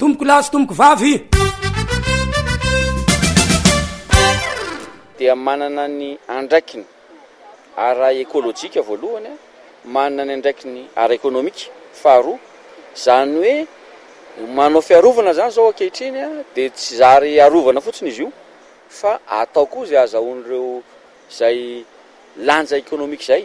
Tompoko lahy sy tompoko vavy. Dia manana ny andraikiny ara-ekolojika voalohany, manana ny andraikiny ara-ekonomika faharoa, izany hoe manao fiarovana izany izao ankehitriny dia tsy zary arovana fotsiny izy io fa atao koa izay azahoan'ireo izay lanja ekonomika izay.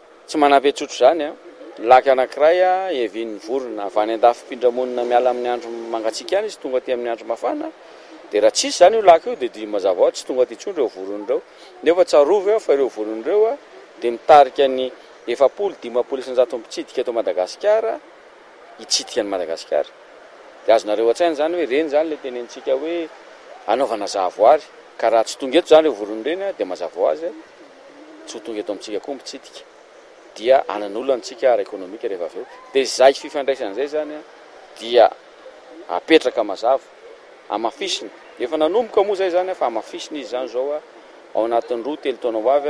Tsy manabe tsotra izany an! Lac anankiray hevin'ny vorona avy any andafy mpindramonina miala amin'ny andro mangatsiaka any izy tonga aty amin'ny andro mafana dia raha tsisy izany io lac io dia didy mazava hoazy tsy tonga aty intsony ireo vorona ireo nefa tsarovy aho fa ireo vorona ireo dia mitarika ny efapolo dimampolo isanjato mpitsidika eto Madagasikara hitsidika an'i Madagasikara dia azonareo an-tsaina izany hoe ireny izany ilay tenenintsika hoe anaovana zahavoary ka raha tsy tonga eto izany ireo vorona ireny dia mazava hoazy tsy ho tonga eto amintsika koa mitsidika dia hanana olana antsika ara ekonomika rehefa avy eo dia izay fifandraisana izay izany dia apetraka mazava amafisina efa nanomboka moa izay izany fa amafisina izy izany izao ao anatin'ny roa telo taona ho avy